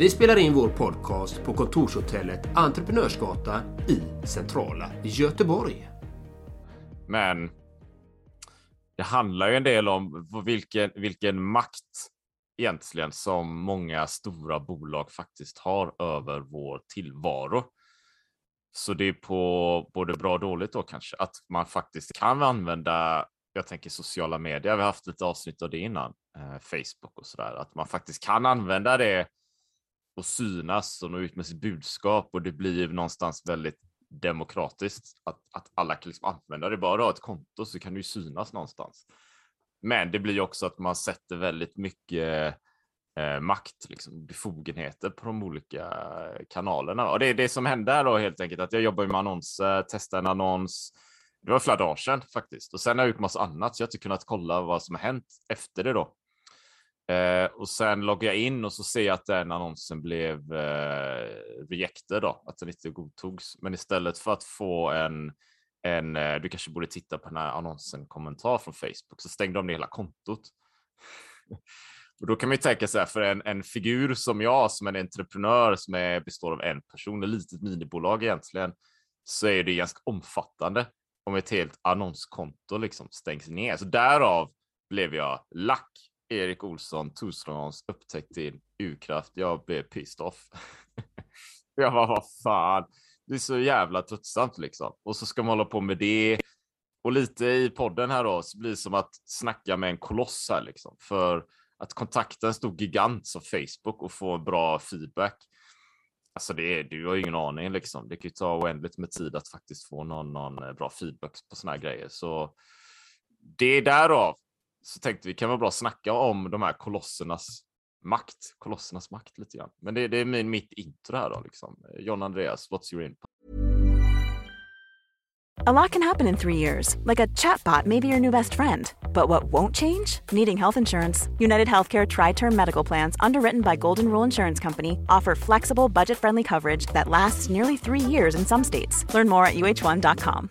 Vi spelar in vår podcast på kontorshotellet Entreprenörsgatan i centrala Göteborg. Men det handlar ju en del om vilken, vilken makt egentligen som många stora bolag faktiskt har över vår tillvaro. Så det är på både bra och dåligt då kanske att man faktiskt kan använda. Jag tänker sociala medier. Vi har haft lite avsnitt av det innan eh, Facebook och så där att man faktiskt kan använda det och synas och nå ut med sitt budskap och det blir någonstans väldigt demokratiskt att, att alla kan liksom använda det. Bara ha ett konto så kan du synas någonstans. Men det blir också att man sätter väldigt mycket eh, makt, liksom, befogenheter på de olika kanalerna. Och det är det som hände här då helt enkelt, att jag jobbar med annonser, testar en annons. Det var flera dagar sedan faktiskt och sen har jag gjort massa annat så jag har inte kunnat kolla vad som har hänt efter det då. Eh, och sen loggar jag in och så ser jag att den annonsen blev eh, rejected då, att den inte godtogs. Men istället för att få en, en eh, du kanske borde titta på den här annonsen kommentar från Facebook så stängde de ner hela kontot. och då kan man ju tänka sig för en, en figur som jag, som en entreprenör som är, består av en person, ett litet minibolag egentligen, så är det ganska omfattande om ett helt annonskonto liksom stängs ner. Så därav blev jag lack Erik Olsson, Torslands upptäckt din urkraft. Jag blev pissed off. jag bara, vad fan, det är så jävla tröttsamt liksom. Och så ska man hålla på med det. Och lite i podden här då, så blir det som att snacka med en koloss här liksom. För att kontakta en stor gigant som Facebook och få bra feedback. Alltså det är, du har ju ingen aning liksom. Det kan ju ta oändligt med tid att faktiskt få någon, någon eh, bra feedback på såna här grejer. Så det är därav så tänkte vi kan vara bra att snacka om de här kolossernas makt, kolossernas makt lite grann. Men det, det är min, mitt intro här då liksom. John Andreas, what's your input? A lot can happen in three years, like a chatbot may be your new best friend. But what won't change? Needing health insurance. United Healthcare Tri Term Medical Plans, underwritten by Golden Rule Insurance Company, offer flexible, budget friendly coverage that lasts nearly three years in some states. Learn more at uh1.com.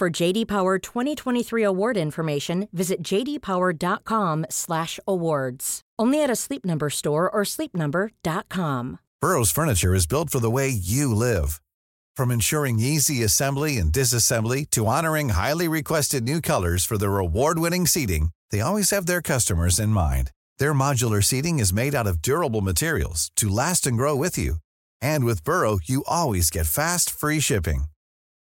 For JD Power 2023 award information, visit jdpower.com/awards. Only at a Sleep Number store or sleepnumber.com. Burrow's furniture is built for the way you live. From ensuring easy assembly and disassembly to honoring highly requested new colors for their award-winning seating, they always have their customers in mind. Their modular seating is made out of durable materials to last and grow with you. And with Burrow, you always get fast, free shipping.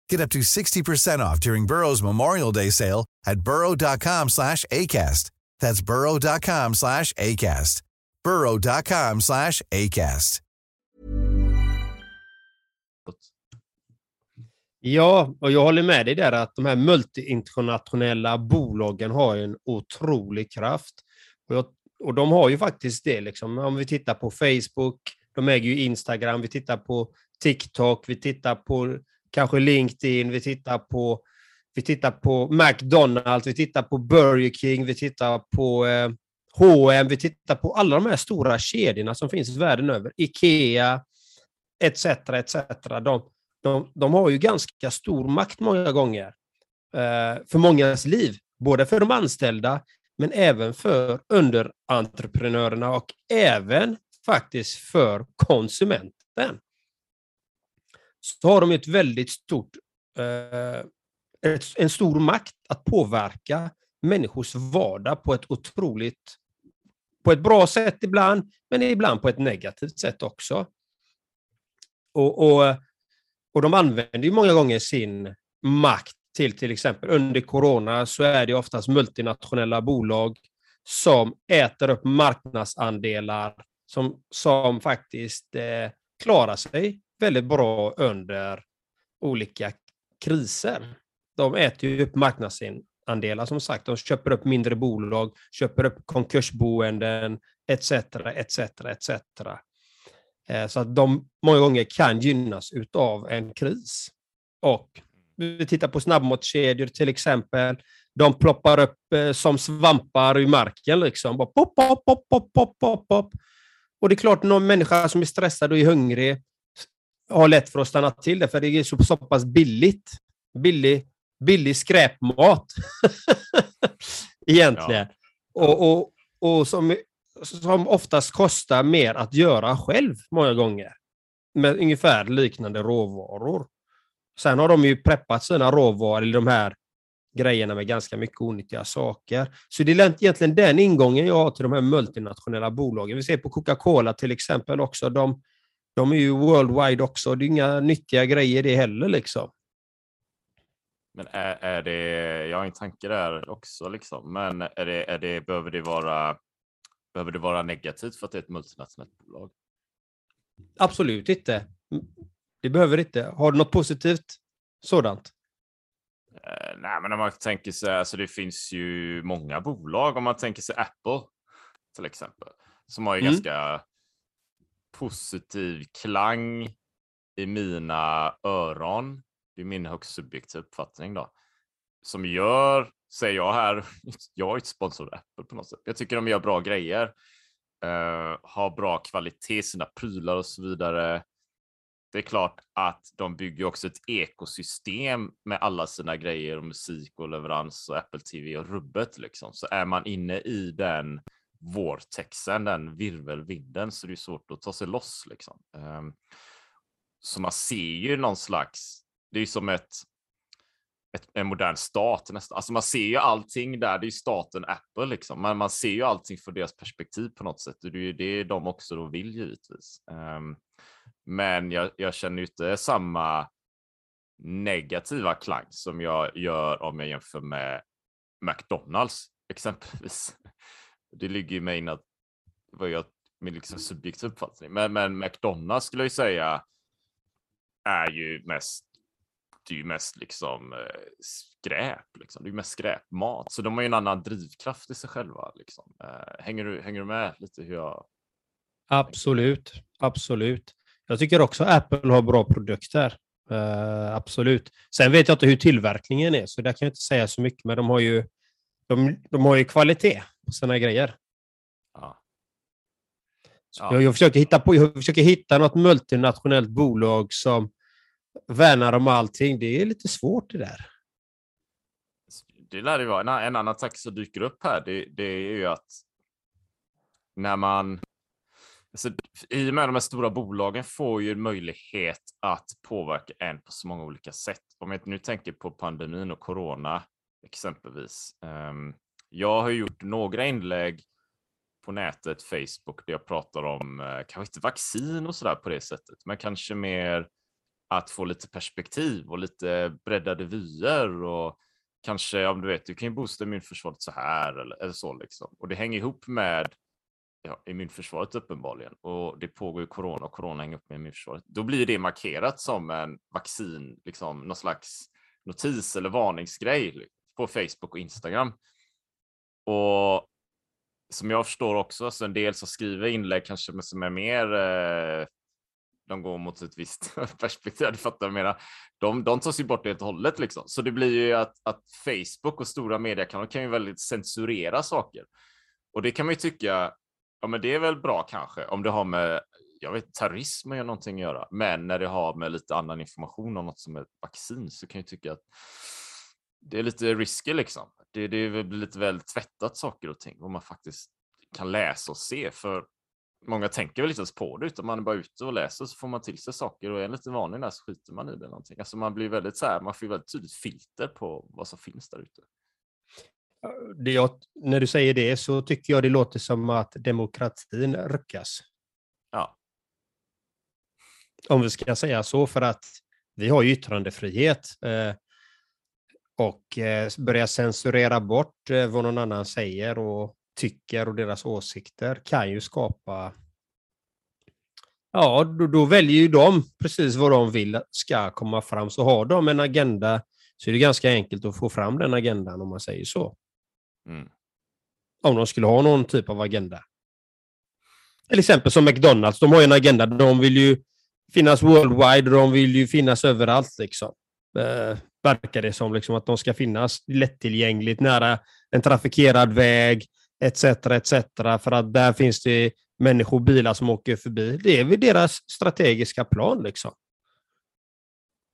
Get up to 60% off during Burrow's Memorial Day sale at burrow.com slash ACAST. That's burrow.com slash ACAST. burrow.com slash ACAST. Ja, och jag håller med dig där att de här multiinternationella bolagen har en otrolig kraft. Och, jag, och de har ju faktiskt det, liksom. om vi tittar på Facebook, de äger ju Instagram, vi tittar på TikTok, vi tittar på kanske LinkedIn, vi tittar på, vi tittar på McDonalds, vi tittar på Burger King, vi tittar på eh, H&M, vi tittar på alla de här stora kedjorna som finns världen över, IKEA, etc. etc. De, de, de har ju ganska stor makt många gånger eh, för mångas liv, både för de anställda men även för underentreprenörerna och även faktiskt för konsumenten. Så har de ett väldigt stort, eh, ett, en stor makt att påverka människors vardag på ett otroligt, på ett bra sätt ibland, men ibland på ett negativt sätt också. Och, och och de använder ju många gånger sin makt till till exempel under corona så är det oftast multinationella bolag som äter upp marknadsandelar som, som faktiskt eh, klarar sig väldigt bra under olika kriser. De äter ju upp marknadsandelar som sagt. De köper upp mindre bolag, köper upp konkursboenden etc. etc. etc. Så att de många gånger kan gynnas utav en kris. Och vi tittar på snabbmatskedjor till exempel. De ploppar upp eh, som svampar i marken. Liksom. Bara pop, pop, pop, pop, pop, pop, pop. Och det är klart, någon människa som är stressad och är hungrig har lätt för att stanna till det, för det är så, så pass billigt. Billig, billig skräpmat. Egentligen. Ja. Och, och, och som, som oftast kostar mer att göra själv många gånger. Med ungefär liknande råvaror. Sen har de ju preppat sina råvaror, eller de här grejerna med ganska mycket onyttiga saker. Så det är egentligen den ingången jag har till de här multinationella bolagen. Vi ser på Coca-Cola till exempel också. De, de är ju worldwide också. Det är inga nyttiga grejer det heller liksom. Men är, är det, jag har en tanke där också liksom, men är det, är det, behöver det vara Behöver det vara negativt för att det är ett multinationellt bolag? Absolut inte. Det behöver inte. Har du något positivt sådant? Uh, nej, men om man tänker sig, alltså det finns ju många bolag. Om man tänker sig Apple till exempel, som har ju mm. ganska positiv klang i mina öron. Det är min högst subjektiva uppfattning då. Som gör, säger jag här, jag är inte sponsrad Apple på något sätt. Jag tycker de gör bra grejer. Uh, har bra kvalitet i sina prylar och så vidare det är klart att de bygger också ett ekosystem med alla sina grejer och musik och leverans och Apple TV och rubbet liksom. Så är man inne i den Vårtexen, den virvelvinden, så det är svårt att ta sig loss liksom. Ehm, så man ser ju någon slags, det är som ett, ett, en modern stat nästan. Alltså man ser ju allting där, det är ju staten Apple liksom, men man ser ju allting från deras perspektiv på något sätt. Det är ju det de också då vill givetvis. Ehm, men jag, jag känner inte samma negativa klang som jag gör om jag jämför med McDonalds exempelvis. Det ligger ju mig in att vad jag min liksom subjektiva uppfattning. Men, men McDonalds skulle jag säga är ju mest det är ju mest liksom eh, skräp, liksom. det är mest skräpmat. Så de har ju en annan drivkraft i sig själva. Liksom. Eh, hänger, du, hänger du med lite hur jag... Absolut, absolut. Jag tycker också Apple har bra produkter. Uh, absolut. Sen vet jag inte hur tillverkningen är, så där kan jag inte säga så mycket, men de har ju, de, de har ju kvalitet på sina grejer. Ja. Ja. Jag, jag, försöker hitta på, jag försöker hitta något multinationellt bolag som värnar om allting. Det är lite svårt det där. Det lär det vara. En, en annan tack som dyker upp här, det, det är ju att när man Alltså, I och med de här stora bolagen får ju möjlighet att påverka en på så många olika sätt. Om jag nu tänker på pandemin och corona exempelvis. Ehm, jag har gjort några inlägg på nätet, Facebook, där jag pratar om, eh, kanske inte vaccin och sådär på det sättet, men kanske mer att få lite perspektiv och lite breddade vyer och kanske, om du vet, du kan ju boosta immunförsvaret så här eller, eller så liksom. Och det hänger ihop med ja, immunförsvaret uppenbarligen och det pågår ju corona och corona hänger upp med immunförsvaret. Då blir det markerat som en vaccin, liksom någon slags notis eller varningsgrej på Facebook och Instagram. Och som jag förstår också, så en del som skriver inlägg kanske som är mer eh, de går mot ett visst perspektiv, du fattar vad jag menar. De, de tas ju bort helt och hållet liksom. Så det blir ju att, att Facebook och stora mediekanaler kan ju väldigt censurera saker. Och det kan man ju tycka Ja, men det är väl bra kanske om det har med jag vet, terrorism att någonting att göra. Men när det har med lite annan information om något som är vaccin så kan jag tycka att det är lite risky liksom. Det, det är lite väl tvättat saker och ting vad man faktiskt kan läsa och se. För många tänker väl inte ens på det utan man är bara ute och läser så får man till sig saker och är lite vanlig där så skiter man i det någonting. Alltså man blir väldigt så här, man får väldigt tydligt filter på vad som finns där ute jag, när du säger det så tycker jag det låter som att demokratin ruckas. Ja. Om vi ska säga så, för att vi har ju yttrandefrihet. Eh, och eh, börja censurera bort eh, vad någon annan säger och tycker och deras åsikter kan ju skapa... Ja, då, då väljer ju de precis vad de vill ska komma fram. Så har de en agenda så är det ganska enkelt att få fram den agendan om man säger så. Mm. Om de skulle ha någon typ av agenda. Till exempel som McDonalds, de har en agenda. De vill ju finnas worldwide och de vill ju finnas överallt. Liksom. Eh, verkar det som. Liksom, att de ska finnas lättillgängligt nära en trafikerad väg etc. etc. För att där finns det människor och bilar som åker förbi. Det är väl deras strategiska plan. liksom.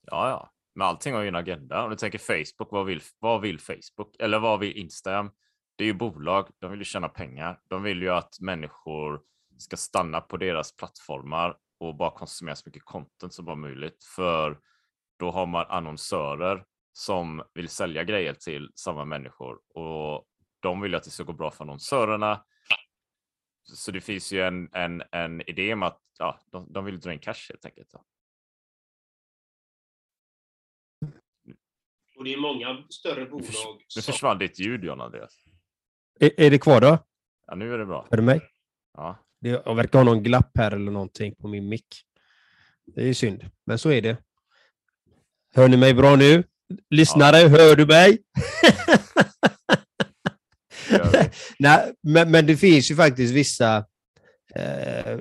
Ja, ja. Men allting har ju en agenda. Om du tänker Facebook, vad vill, vad vill Facebook? Eller vad vill Instagram? Det är ju bolag. De vill ju tjäna pengar. De vill ju att människor ska stanna på deras plattformar och bara konsumera så mycket content som bara möjligt. För då har man annonsörer som vill sälja grejer till samma människor och de vill att det ska gå bra för annonsörerna. Så det finns ju en, en, en idé om att ja, de, de vill dra in cash helt enkelt. Ja. Och det är många större bolag. Nu, nu försvann ditt ljud John Andreas. Är, är det kvar då? Ja, nu är det bra. Hör du mig? Ja. Det, jag verkar ha någon glapp här eller någonting på min mick. Det är synd, men så är det. Hör ni mig bra nu? Lyssnare, ja. hör du mig? Nej, men, men det finns ju faktiskt vissa, eh,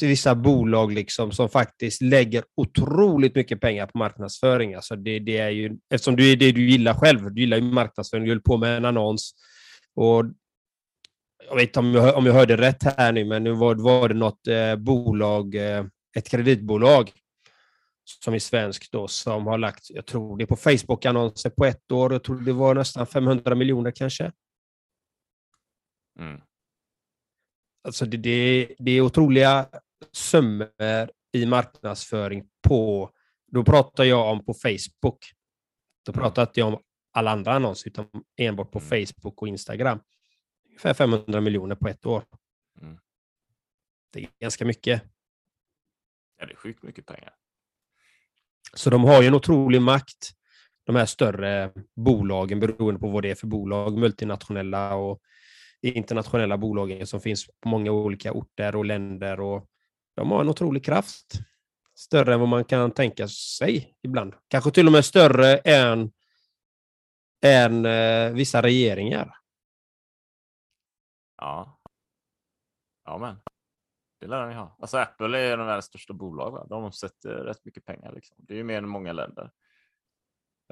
vissa bolag liksom som faktiskt lägger otroligt mycket pengar på marknadsföring. Alltså det, det är ju, eftersom det är det du gillar själv. Du gillar ju marknadsföring. Du höll på med en annons. Och jag vet inte om jag, om jag hörde rätt här nu, men nu var, var det något eh, bolag, eh, ett kreditbolag som är svensk då, som har lagt, jag tror det är på Facebook-annonser på ett år. Jag tror det var nästan 500 miljoner kanske. Mm. Alltså det, det, det är otroliga summor i marknadsföring på, då pratar jag om på Facebook. Då mm. pratar inte jag om alla andra annonser, utan enbart på mm. Facebook och Instagram. Ungefär 500 miljoner på ett år. Mm. Det är ganska mycket. Ja, det är sjukt mycket pengar. Så de har ju en otrolig makt, de här större bolagen, beroende på vad det är för bolag, multinationella och internationella bolagen som finns på många olika orter och länder. Och de har en otrolig kraft. Större än vad man kan tänka sig ibland. Kanske till och med större än, än eh, vissa regeringar. Ja. Ja, men. Det lär den ju ha. Alltså Apple är de världens största bolag. Va? De omsätter eh, rätt mycket pengar. Liksom. Det är ju mer än många länder.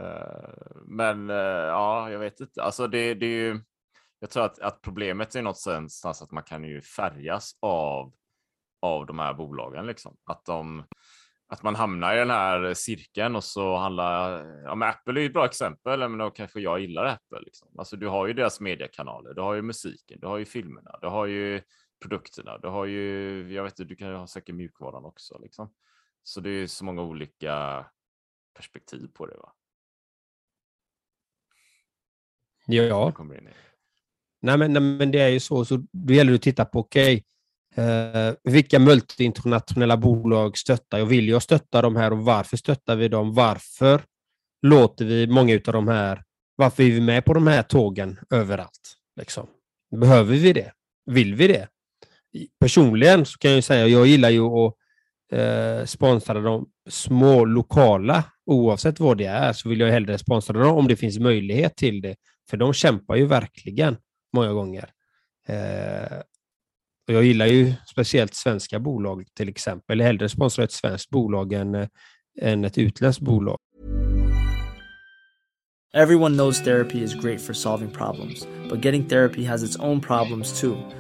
Eh, men eh, ja, jag vet inte. Alltså det, det är ju jag tror att, att problemet är någonstans att man kan ju färgas av, av de här bolagen. Liksom. Att, de, att man hamnar i den här cirkeln och så handlar... Ja, men Apple är ju ett bra exempel, men då kanske jag gillar Apple. Liksom. Alltså, du har ju deras mediekanaler, du har ju musiken, du har ju filmerna, du har ju produkterna, du har ju... Jag vet inte, du kan ju ha säkert mjukvaran också. Liksom. Så det är så många olika perspektiv på det. va? Ja. Nej men, nej, men det är ju så. så då gäller det att titta på, okej, okay, eh, vilka multinationella bolag stöttar jag? Vill jag stötta de här och varför stöttar vi dem? Varför låter vi många av de här, varför är vi med på de här tågen överallt? Liksom? Behöver vi det? Vill vi det? Personligen så kan jag säga, jag gillar ju att eh, sponsra de små lokala, oavsett vad det är, så vill jag hellre sponsra dem om det finns möjlighet till det. För de kämpar ju verkligen många gånger. Eh, och jag gillar ju speciellt svenska bolag till exempel. Hellre sponsra ett svenskt bolag än, eh, än ett utländskt bolag. Everyone knows therapy is great for solving problems, but getting therapy has its own problems too,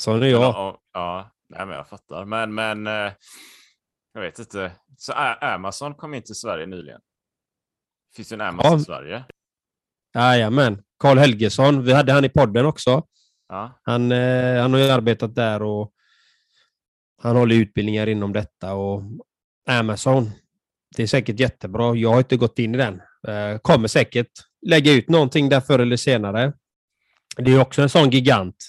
Sån är jag. Ja, ja, nej, men jag fattar. Men, men eh, jag vet inte. Så Amazon kom in till Sverige nyligen. Finns det en Amazon Ja. i Sverige? Jajamän. Karl Helgesson, vi hade han i podden också. Ja. Han, eh, han har ju arbetat där och han håller utbildningar inom detta och Amazon. Det är säkert jättebra. Jag har inte gått in i den. Eh, kommer säkert lägga ut någonting där förr eller senare. Det är också en sån gigant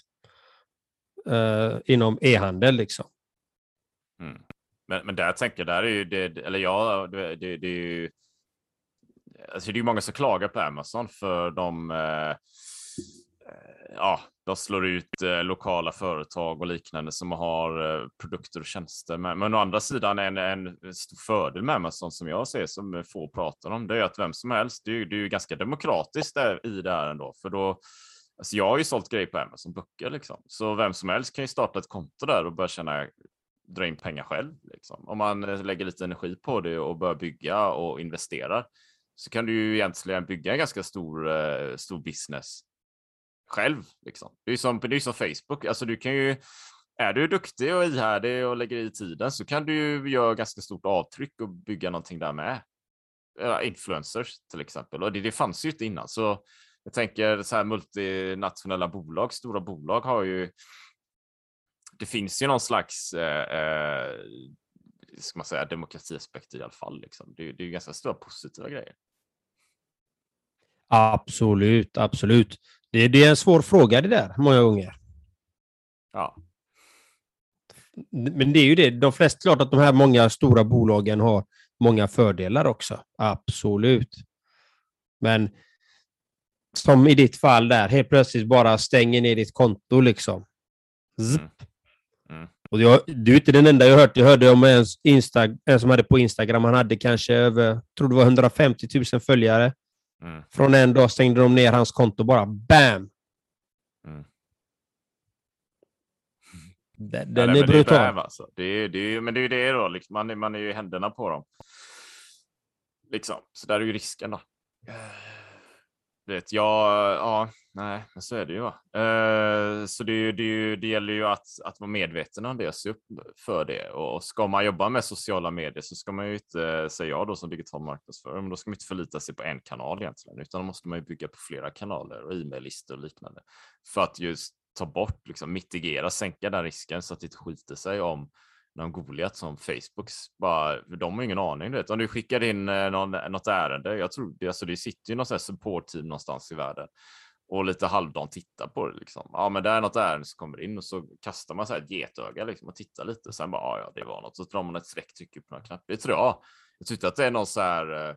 Eh, inom e-handel. Liksom. Mm. Men, men där tänker jag, där är ju det, eller ja, det, det, det är ju. Alltså det är ju många som klagar på Amazon för de. Eh, ja, de slår ut eh, lokala företag och liknande som har eh, produkter och tjänster. Men, men å andra sidan en, en stor fördel med Amazon som jag ser som få pratar om, det är att vem som helst, det är ju, det är ju ganska demokratiskt där, i det här ändå, för då Alltså jag har ju sålt grejer på Amazon böcker liksom, så vem som helst kan ju starta ett konto där och börja tjäna dra in pengar själv. Liksom. Om man eh, lägger lite energi på det och börjar bygga och investerar så kan du ju egentligen bygga en ganska stor, eh, stor business själv. Liksom. Det är ju som, det är som Facebook. Alltså du kan ju, är du duktig och ihärdig och lägger i tiden så kan du ju göra ganska stort avtryck och bygga någonting där med. Influencers till exempel. Och det, det fanns ju inte innan. Så jag tänker så här multinationella bolag, stora bolag har ju det finns ju någon slags eh, eh, ska man säga, demokratiaspekt i alla fall. Liksom. Det, är- det är ju ganska stora positiva grejer. Absolut, absolut. Det, det är en svår fråga det där, många gånger. Ja, Men det är ju det. De flesta, klart att de här många stora bolagen har många fördelar också. Absolut. Men som i ditt fall där, helt plötsligt bara stänger ner ditt konto liksom. Mm. Mm. Och jag, du är inte den enda jag hört. Jag hörde om en, Insta, en som hade på Instagram, han hade kanske över, tror det var 150 000 följare. Mm. Från en dag stängde de ner hans konto bara. BAM! Mm. Den, den nej, är men det brutal. bäv, alltså. det är, det är, men det är ju det då, liksom. man, är, man är ju i händerna på dem. Liksom. Så där är ju risken då. Vet, ja, ja, nej, men så är det ju. Va? Eh, så det, det, det gäller ju att, att vara medveten om det och se upp för det. Och ska man jobba med sociala medier så ska man ju inte, säger jag då som digital marknadsförare, men då ska man inte förlita sig på en kanal egentligen, utan då måste man ju bygga på flera kanaler och e-maillistor och liknande. För att just ta bort, liksom mitigera, sänka den risken så att det inte skiter sig om någon Goliat som Facebooks, bara, de har ingen aning. Du vet. Om du skickar in eh, någon, eh, något ärende, jag tror det, alltså det sitter ju något supportteam support-team någonstans i världen och lite halvdant tittar på det. Liksom. Ja, men det är något ärende som kommer in och så kastar man så här ett getöga liksom, och tittar lite. Sen bara, ja, ja, det var något. Så drar man ett streck, trycker på några knapp. Det tror jag. Jag tyckte att det är någon så här, eh,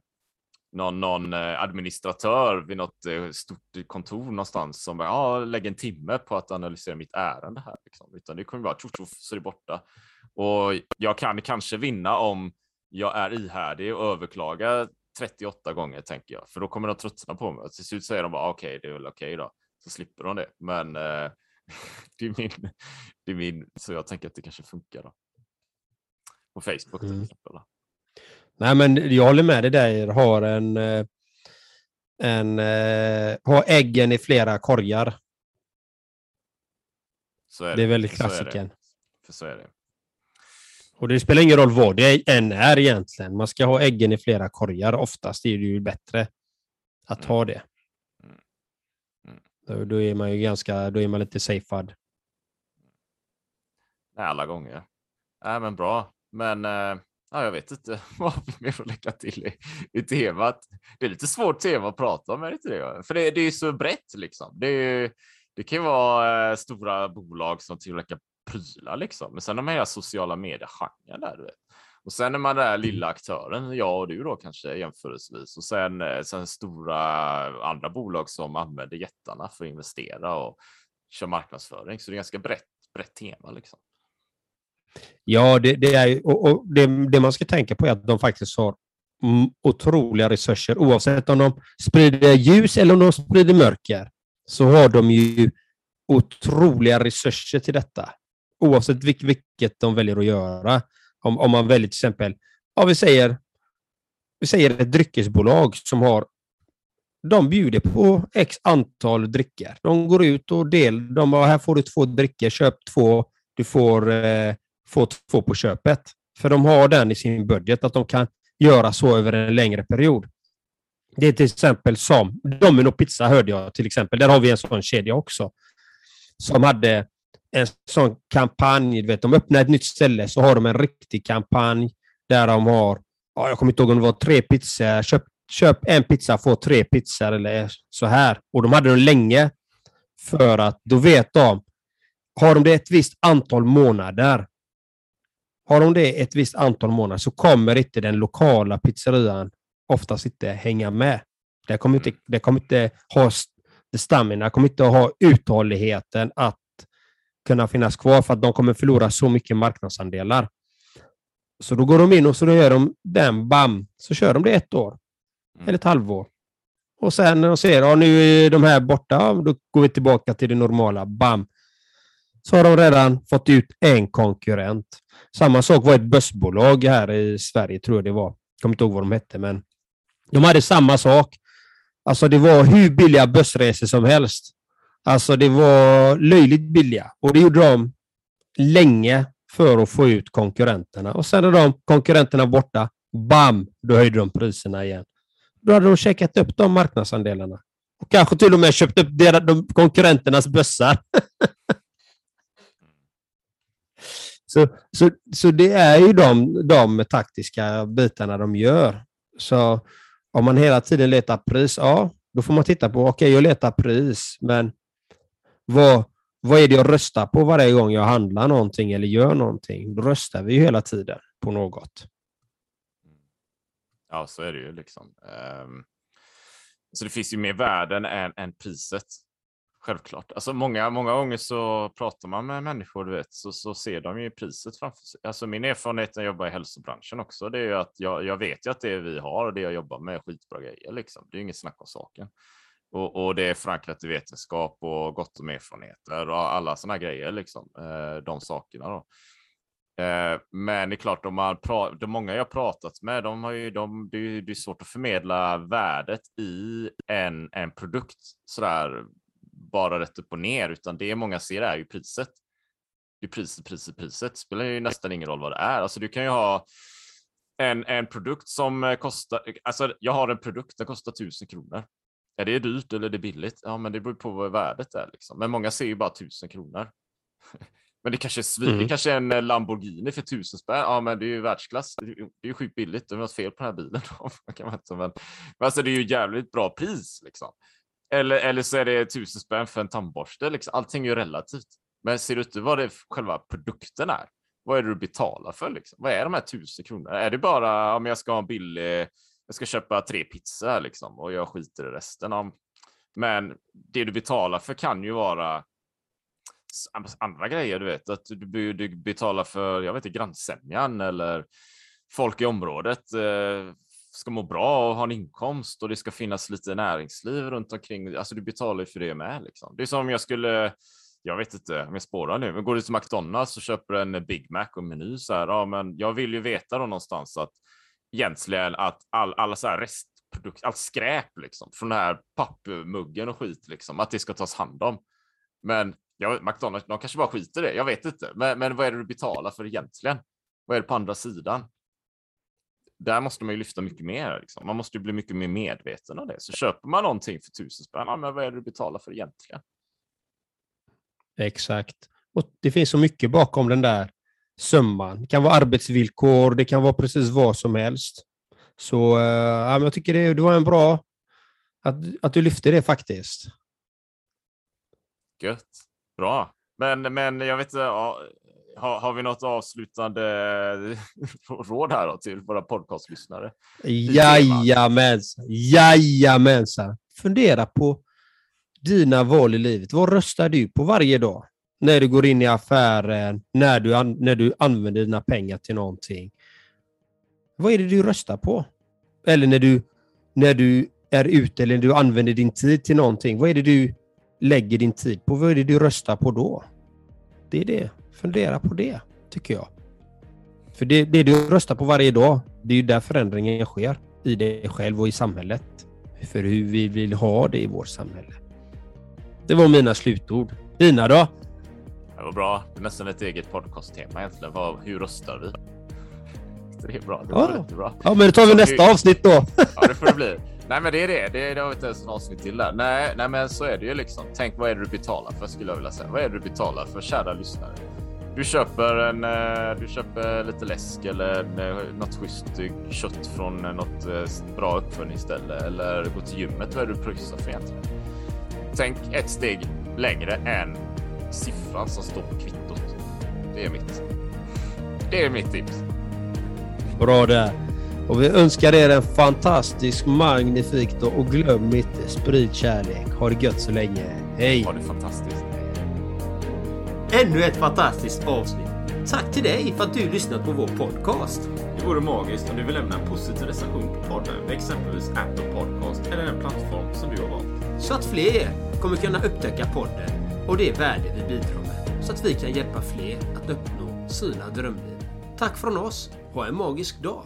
någon, någon administratör vid något stort kontor någonstans som bara, ja, lägger en timme på att analysera mitt ärende här. Liksom. Utan det kommer bara tjoff, tjoff, så är det borta. Och jag kan kanske vinna om jag är ihärdig och överklagar 38 gånger tänker jag, för då kommer de tröttna på mig. Och till slut säger de bara okej, det är väl okej då, så slipper de det. Men eh, det, är min, det är min, så jag tänker att det kanske funkar då. På Facebook till Mm. exempel. Då. Nej, men jag håller med dig där. Har en, eh, en eh, har äggen i flera korgar. Så är Det är väldigt så är klassiken. det. För så är det. Och det spelar ingen roll vad det än är egentligen. Man ska ha äggen i flera korgar. Oftast är det ju bättre att ha det. Mm. Mm. Då, då är man ju ganska, då är man lite safead. Nej, alla gånger. Nej, men bra. Men eh, ja, jag vet inte vad vi mer att lägga till i, i temat. Det är lite svårt tema att prata om, är det inte det? För det, det är ju så brett liksom. Det, är, det kan ju vara eh, stora bolag som tillverkar prylar liksom. Men sen har man hela sociala medier-genren där, du vet. Och sen är man den där lilla aktören, jag och du då kanske jämförelsevis. Och sen, eh, sen stora andra bolag som använder jättarna för att investera och kör marknadsföring. Så det är ganska brett, brett tema liksom. Ja, det, det är, och, och det, det, man ska tänka på är att de faktiskt har otroliga resurser. Oavsett om de sprider ljus eller om de sprider mörker, så har de ju otroliga resurser till detta. Oavsett vilket de väljer att göra. Om, om man väljer till exempel, ja, vi säger, vi säger ett dryckesbolag som har de bjuder på x antal drycker. De går ut och del, de bara, här får du två drycker, köp två, du får, eh, får två på köpet. För de har den i sin budget, att de kan göra så över en längre period. Det är till exempel som Domino Pizza hörde jag till exempel. Där har vi en sån kedja också. Som hade en sån kampanj. Du vet, de öppnar ett nytt ställe så har de en riktig kampanj där de har, ja, jag kommer inte ihåg om det var tre pizzor, köp, köp en pizza, få tre pizzor eller så här. Och de hade den länge för att då vet de, har de det ett visst antal månader har de det ett visst antal månader så kommer inte den lokala pizzerian oftast inte hänga med. Det kommer inte, det kommer inte ha stamina, kommer inte ha uthålligheten att kunna finnas kvar för att de kommer förlora så mycket marknadsandelar. Så då går de in och så gör de den, bam, så kör de det ett år. Mm. Eller ett halvår. Och sen när de ser att nu är de här borta, då går vi tillbaka till det normala, bam. Så har de redan fått ut en konkurrent. Samma sak var ett börsbolag här i Sverige, tror jag det var. Jag kommer inte ihåg vad de hette, men de hade samma sak. Alltså det var hur billiga bussresor som helst. Alltså det var löjligt billiga och det gjorde de länge för att få ut konkurrenterna. Och sen när de konkurrenterna borta, bam, då höjde de priserna igen. Då hade de checkat upp de marknadsandelarna. Och kanske till och med köpt upp deras, de konkurrenternas bössar. Så, så, så det är ju de, de taktiska bitarna de gör. Så om man hela tiden letar pris, ja, då får man titta på, okej, okay, jag letar pris, men vad, vad är det jag röstar på varje gång jag handlar någonting eller gör någonting? Då röstar vi ju hela tiden på något. Ja, så är det ju liksom. Um, så det finns ju mer värden än, än priset. Självklart. Alltså många, många gånger så pratar man med människor, du vet, så, så ser de ju priset framför sig. Alltså min erfarenhet när jag jobbar i hälsobranschen också, det är ju att jag, jag vet ju att det vi har och det jag jobbar med är skitbra grejer. Liksom. Det är inget snack om saken. Och, och, det är förankrat i vetenskap och gott om erfarenheter och alla sådana grejer, liksom. Eh, de sakerna. Då. Eh, men det är klart, de, har pra- de många jag pratat med, de har ju, de, det, är, det är svårt att förmedla värdet i en, en produkt sådär bara rätt upp och ner, utan det många ser är ju priset. Det är priset, priset, priset. Det spelar ju nästan ingen roll vad det är. Alltså du kan ju ha en, en produkt som kostar, alltså jag har en produkt, den kostar tusen kronor. Är det dyrt eller är det billigt? Ja, men det beror på vad värdet är. Liksom. Men många ser ju bara tusen kronor. Men det kanske är svin, mm. det kanske är en eh, Lamborghini för tusen spänn. Ja, men det är ju världsklass. Det är ju sjukt billigt. Det är något fel på den här bilen. kan man inte, men, men alltså, det är ju jävligt bra pris liksom. Eller, eller så är det tusen spänn för en tandborste. Liksom. Allting är ju relativt. Men ser du inte vad det själva produkten är? Vad är det du betalar för? Liksom? Vad är de här tusen kronorna? Är det bara om jag ska ha en billig, jag ska köpa tre pizzor liksom, och jag skiter i resten? Om... Men det du betalar för kan ju vara andra grejer, du vet, att du, du betalar för, jag vet inte, grannsämjan eller folk i området. Eh, ska må bra och ha en inkomst och det ska finnas lite näringsliv runt omkring. Alltså du betalar ju för det med. Liksom. Det är som om jag skulle, jag vet inte om jag spårar nu, men går du till McDonalds och köper en Big Mac och meny så här, ja men jag vill ju veta då någonstans att egentligen att all, alla så här restprodukter, allt skräp liksom från den här pappmuggen och skit liksom, att det ska tas hand om. Men ja, McDonalds, de kanske bara skiter i det, jag vet inte. Men, men vad är det du betalar för egentligen? Vad är det på andra sidan? där måste man ju lyfta mycket mer. Liksom. Man måste ju bli mycket mer medveten om det. Så köper man någonting för tusen spänn, ja, men vad är det du betalar för egentligen? Exakt. Och Det finns så mycket bakom den där summan. Det kan vara arbetsvillkor, det kan vara precis vad som helst. Så uh, ja, jag tycker det, det var en bra att, att du lyfte det faktiskt. Gött. Bra. Men, men jag vet inte, ja, har, har, vi något avslutande råd här till våra podcastlyssnare? Jajamensan, jajamensan. Fundera på dina val i livet. Vad röstar du på varje dag? När du går in i affären, när du, an, när du använder dina pengar till någonting. Vad är det du röstar på? Eller när du, när du är ute eller när du använder din tid till någonting. Vad är det du lägger din tid på? Vad är det du röstar på då? Det är det. Fundera på det, tycker jag. För det, det du röstar på varje dag, det är ju där förändringen sker. I dig själv och i samhället. För hur vi vill ha det i vårt samhälle. Det var mina slutord. Dina då? Det var bra. Det är nästan ett eget podcasttema egentligen. Vad, hur röstar vi? Det är bra. Det var Ja. bra. Ja, men då tar vi nästa avsnitt då. Ja, det får det bli. Nej, men det är det. Det, det har vi inte ens ett avsnitt till där. Nej, nej, men så är det ju liksom. Tänk vad är det du betalar för skulle jag vilja säga. Vad är det du betalar för kära lyssnare? Du köper en, eh, du köper lite läsk eller en, eh, något schysst kött från eh, något bra uppfödningsställe eller går till gymmet. Vad är det du pröjsar för egentligen? Tänk ett steg längre än siffran som står på kvittot. Det är mitt. Det är mitt tips. Bra där. Och vi önskar er en fantastisk, magnifik dag och glöm inte, sprid kärlek. Ha det gött så länge. Hej! Ha det fantastiskt. Ännu ett fantastiskt avsnitt. Tack till dig för att du lyssnat på vår podcast. Det vore magiskt om du vill lämna en positiv recension på podden med exempelvis Apple Podcast eller den plattform som du har valt. Så att fler kommer kunna upptäcka podden och det värde vi bidrar med. Så att vi kan hjälpa fler att uppnå sina drömliv. Tack från oss. Ha en magisk dag.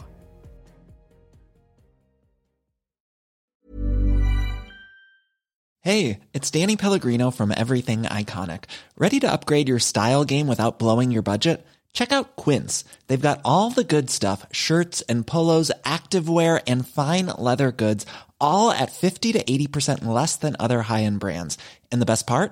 Hey, it's Danny Pellegrino from Everything Iconic. Ready to upgrade your style game without blowing your budget? Check out Quince. They've got all the good stuff shirts and polos, activewear, and fine leather goods, all at 50 to 80% less than other high end brands. And the best part?